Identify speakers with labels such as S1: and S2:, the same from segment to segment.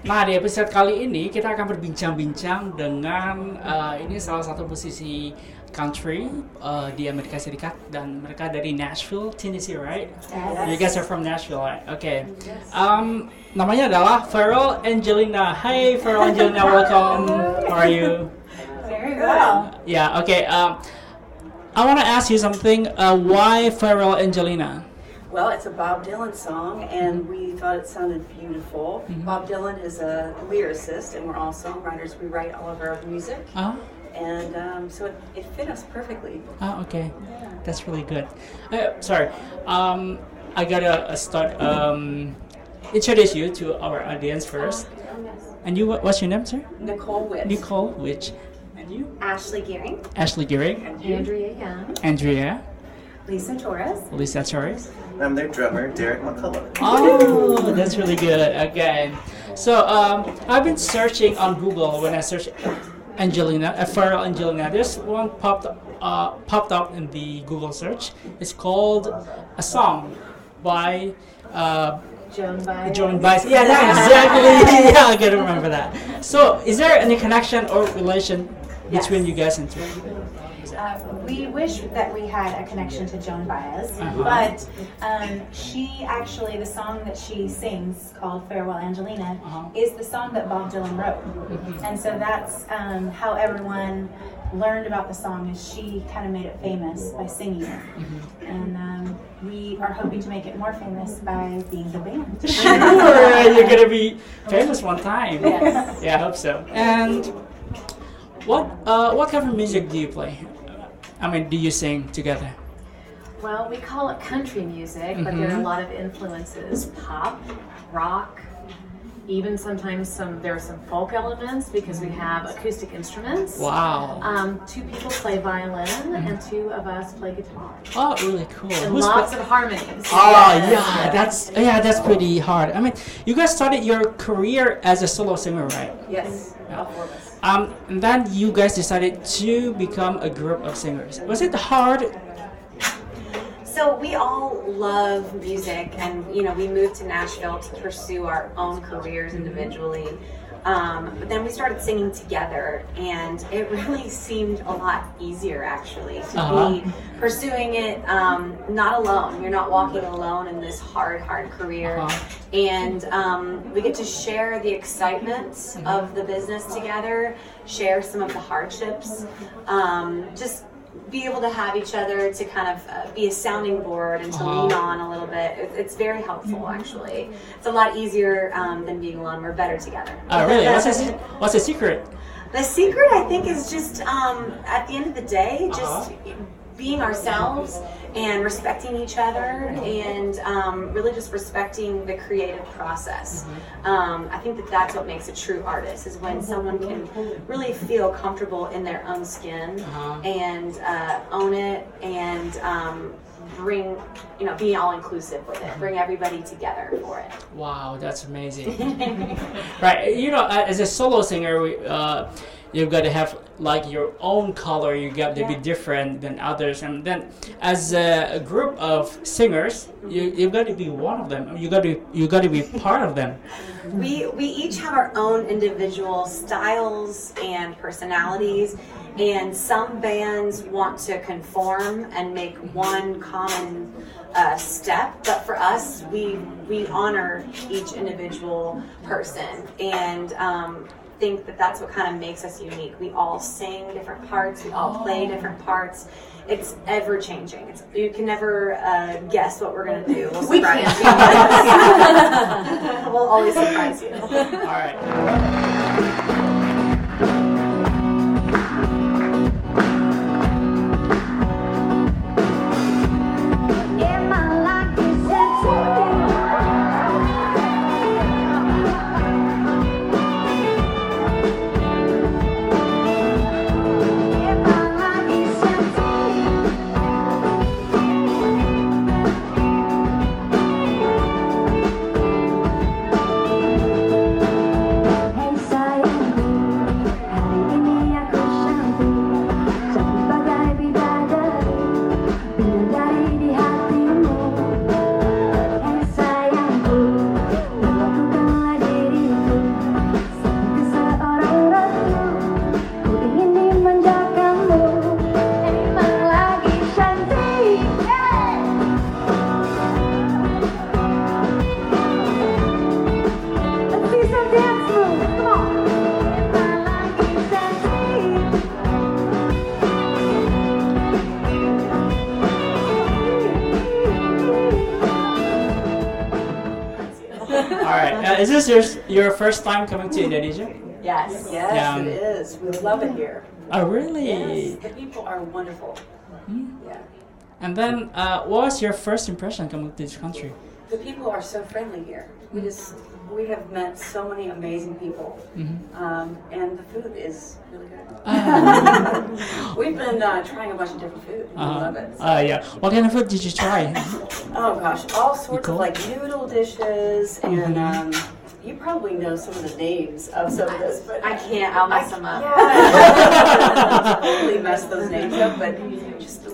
S1: Nah, di episode kali ini kita akan berbincang-bincang dengan uh, ini salah satu musisi country uh, di Amerika Serikat dan mereka dari Nashville, Tennessee, right?
S2: Yes.
S1: You guys are from Nashville, right? Okay. Um, namanya adalah Pharrell Angelina. Hi, Pharrell Angelina, welcome. How are you?
S2: Very well.
S1: Yeah. Okay. Um, I want to ask you something. Uh, why Pharrell Angelina?
S2: Well, it's a Bob Dylan song, and we thought it sounded beautiful. Bob Dylan is a lyricist, and we're all songwriters. We write all of our music,
S1: Oh.
S2: and um, so it, it fit us perfectly.
S1: Oh, okay. Yeah. That's really good. Uh, sorry. Um, I gotta uh, start um, introduce you to our audience first. Yes. And you, what's your name, sir?
S2: Nicole Witt.
S1: Nicole, which, and you?
S3: Ashley Gearing,
S1: Ashley Gearing,
S3: Andrea Young,
S1: Andrea,
S3: Lisa Torres,
S1: Lisa Torres.
S4: I'm their drummer, Derek McCullough.
S1: Oh, that's really good. Okay. So um, I've been searching on Google when I search Angelina, uh, Farewell Angelina. There's one popped uh, popped up in the Google search. It's called a song by uh,
S3: Joan Baez.
S1: Joan Baez. Yeah, that's exactly. yeah, I gotta remember that. So, is there any connection or relation between you guys and two?
S3: Uh, we wish that we had a connection to Joan Baez,
S1: Uh-huh.
S3: but um, she actually, the song that she sings called Farewell Angelina,
S1: Uh-huh.
S3: is the song that Bob Dylan wrote. And so that's um, how everyone learned about the song is she kind of made it famous by singing it. And um, we are hoping to make it more famous by being the band.
S1: Sure, you're gonna be famous one time.
S3: Yes.
S1: Yeah, I hope so. And what uh, what kind of music do you play? I mean, do you sing together?
S5: Well, we call it country music, but there are a mm-hmm. lot of influences: pop, rock, even sometimes some. There are some folk elements because we have acoustic instruments.
S1: Wow.
S5: Um, two people play violin, mm-hmm. and two of us play guitar,
S1: Oh, really cool.
S5: and
S1: Who's
S5: lots
S1: pla-
S5: of harmonies.
S1: Oh yeah, that's yeah, that's pretty hard. I mean, you guys started your career as a solo singer, right?
S2: Yes, all four of us.
S1: Um, and then you guys decided to become a group of singers. Was it hard?
S6: So we all love music, and you know, we moved to Nashville to pursue our own careers individually. Um, but then we started singing together, and it really seemed a lot easier actually to
S1: Uh-huh.
S6: be pursuing it um, not alone. You're not walking alone in this hard, hard career,
S1: Uh-huh.
S6: and um, we get to share the excitement of the business together, share some of the hardships, um, just be able to have each other to kind of uh, be a sounding board and to
S1: Uh-huh.
S6: lean on a little bit. It, it's very helpful, actually. It's a lot easier um, than being alone. We're better together.
S1: Oh, really? What's the, what's the secret?
S6: The secret, I think, is just um, at the end of the day, just being ourselves and respecting each other and um, really just respecting the creative process. Um, I think that that's what makes a true artist is when someone can really feel comfortable in their own skin
S1: Uh-huh.
S6: and uh, own it and um, bring, you know, be all inclusive with it, bring everybody together for it.
S1: Wow, that's amazing. right, you know, as a solo singer, we, uh, you've got to have like your own color. You got to be different than others, and then as a, a group of singers, you you've got to be one of them. You got to you got to be part of them.
S6: We we each have our own individual styles and personalities, and some bands want to conform and make one common uh, step. But for us, we we honor each individual person and. Um, think that that's what kind of makes us unique. We all sing different parts we all play different parts. It's ever changing. It's, you can never uh, guess what we're going to do. We'll
S5: We
S6: surprise
S5: can't.
S6: you. We'll always surprise you.
S1: All right. Is this your your first time coming to Indonesia?
S6: Yes.
S2: Yes,
S1: Yeah.
S2: it is. We love it here.
S1: Oh, really?
S2: Yes, the people are wonderful. Yeah.
S1: And then, uh, what was your first impression coming to this country?
S2: The people are so friendly here. We just we have met so many amazing people, um, and the food is really good. We've been uh, trying a bunch of different food. We love it.
S1: Uh, yeah. What kind of food did you try?
S2: Oh gosh, all sorts
S1: Nicole?
S2: of like noodle dishes, and um, you probably know some of the names of some of this, but
S6: I can't. I'll mess them up.
S2: Yeah. totally mess those names up, but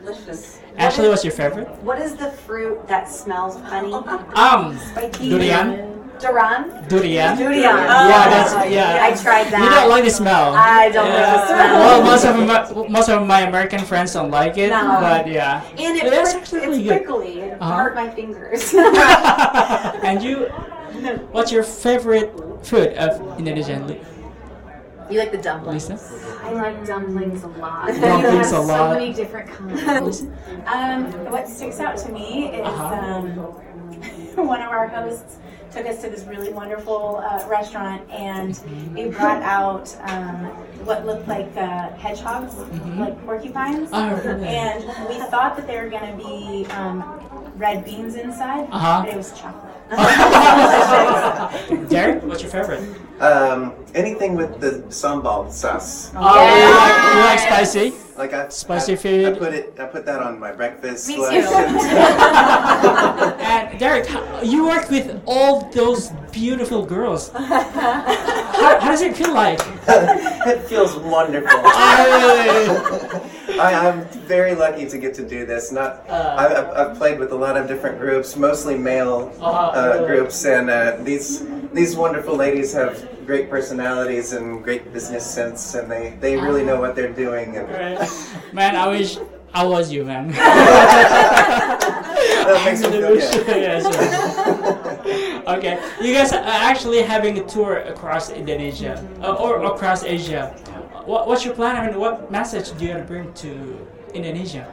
S2: delicious.
S1: Actually, what's your favorite?
S6: What is the fruit that smells funny?
S1: Um, durian.
S6: Duran.
S1: Durian.
S2: Durian.
S1: Yeah, that's yeah.
S6: I tried that.
S1: You don't like the smell.
S6: I don't like the smell.
S1: Well, most of my most of my American friends don't like it,
S6: No.
S1: but yeah.
S6: And it
S1: But
S6: prick-
S1: actually
S6: it's
S1: really good.
S6: prickly. It
S1: Uh-huh.
S6: hurt my fingers.
S1: and you, what's your favorite food of Indonesian?
S6: You like the dumplings?
S1: Lisa?
S5: I like dumplings a lot.
S1: Dumplings a
S5: have
S1: lot.
S5: So many different kinds.
S3: Um, what sticks out to me is
S1: Uh-huh.
S3: um, one of our hosts took us to this really wonderful uh, restaurant and he brought out um, what looked like uh, hedgehogs, like porcupines.
S1: Oh, really?
S3: And we thought that they were going to be um, red beans inside,
S1: Uh-huh.
S3: but it was chocolate.
S1: Derek, what's your favorite?
S4: Um, anything with the sambal sauce.
S1: Oh, you, like, you like spicy?
S4: Like I
S1: Spicy
S4: I,
S1: food.
S4: I put it. I put that on my breakfast.
S6: Me too.
S4: and-
S1: And Derek, you work with all those beautiful girls. How, how does it feel like?
S4: it feels wonderful.
S1: I,
S4: I, I'm very lucky to get to do this. Not, I've, I've- I've played with a lot of different groups, mostly male
S1: Uh-huh.
S4: uh, groups, and uh, these these wonderful ladies have great personalities and great business sense, and they, they really know what they're doing. And
S1: man, I wish I was you, man.
S4: that makes me feel good.
S1: Yeah, sure. okay, you guys are actually having a tour across Indonesia uh, or across Asia. What, what's your plan? I mean, what message do you want to bring to Indonesia?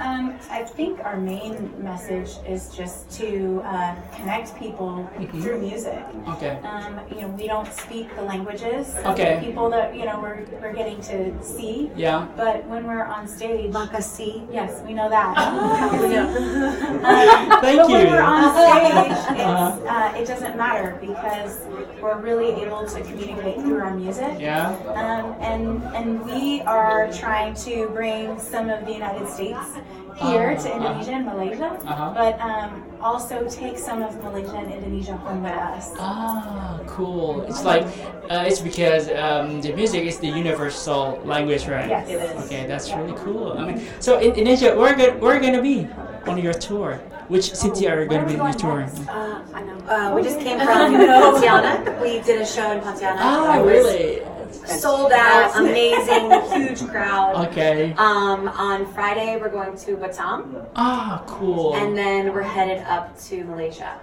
S3: Um, I think our main message is just to uh, connect people through music.
S1: Okay.
S3: Um, you know, we don't speak the languages of
S1: Okay.
S3: the people that you know we're, we're getting to see.
S1: Yeah.
S3: But when we're on stage,
S6: Makasi.
S3: yes, we know that.
S1: Thank
S3: but when we're on stage, it's,
S1: Uh-huh.
S3: uh, it doesn't matter because we're really able to communicate through our music.
S1: Yeah.
S3: Um, and and we are trying to bring some of the United States here to Indonesia and Malaysia,
S1: Uh-huh.
S3: but um, also take some of Malaysia and Indonesia home with us.
S1: Ah, cool. It's like uh, it's because um, the music is the universal language, right?
S3: Yes.
S2: It is.
S1: Okay, that's really cool. I mean, so in Indonesia, where go- where are gonna be on your tour? Which city are you gonna be on your tour?
S6: Uh, I know. Uh, we just came from Pontianak. We did a show in Pontianak.
S1: Ah,
S6: It was
S1: really?
S6: Sold out, amazing, huge crowd.
S1: Okay.
S6: Um, on Friday, we're going to Batam,
S1: Ah, cool.
S6: and then we're headed up to Malaysia.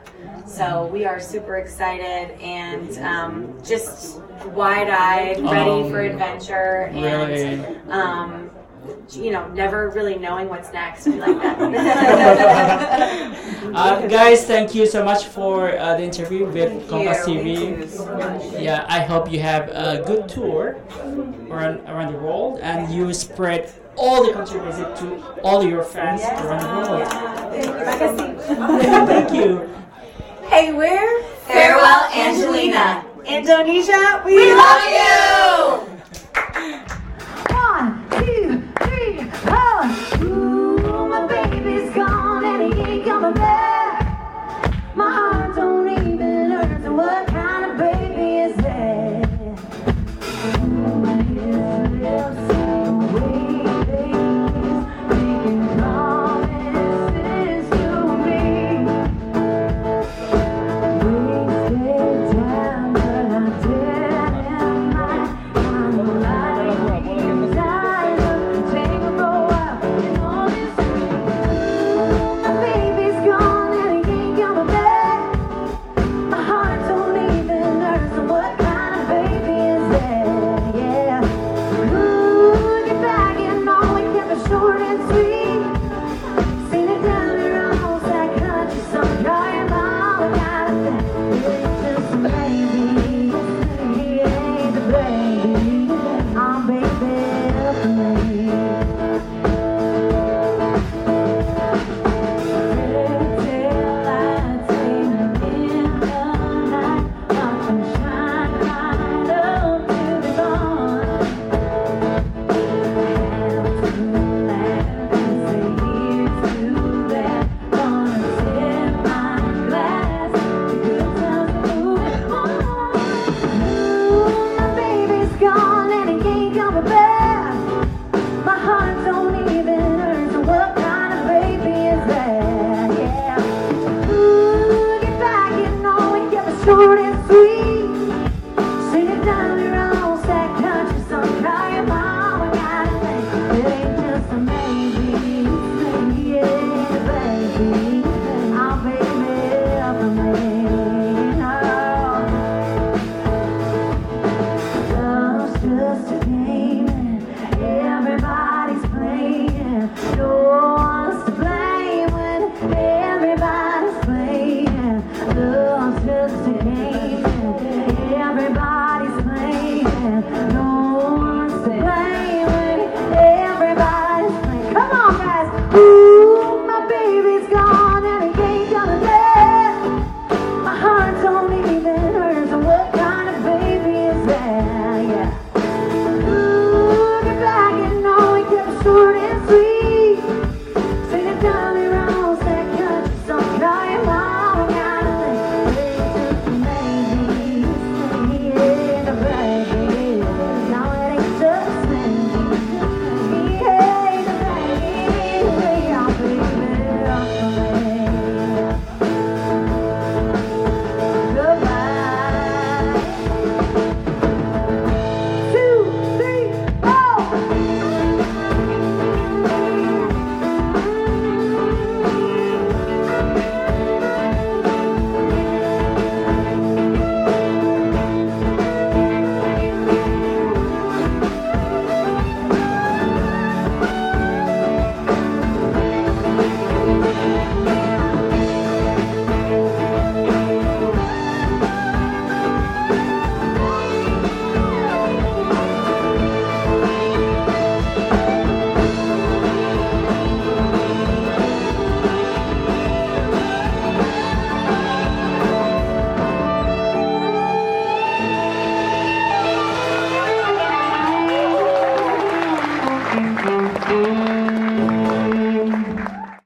S6: So we are super excited and um, just wide-eyed, ready
S1: Um,
S6: for adventure, and
S1: really?
S6: um, you know, never really knowing what's next. We like that.
S1: Uh, guys, thank you so much for uh, the interview with Kompas
S6: you.
S1: TV.
S6: Thank you so much.
S1: Yeah, I hope you have a good tour around around the world and you spread all the country visit to all your fans around the world. Thank you.
S6: Hey, we're Farewell Angelina. Indonesia, we love
S7: you!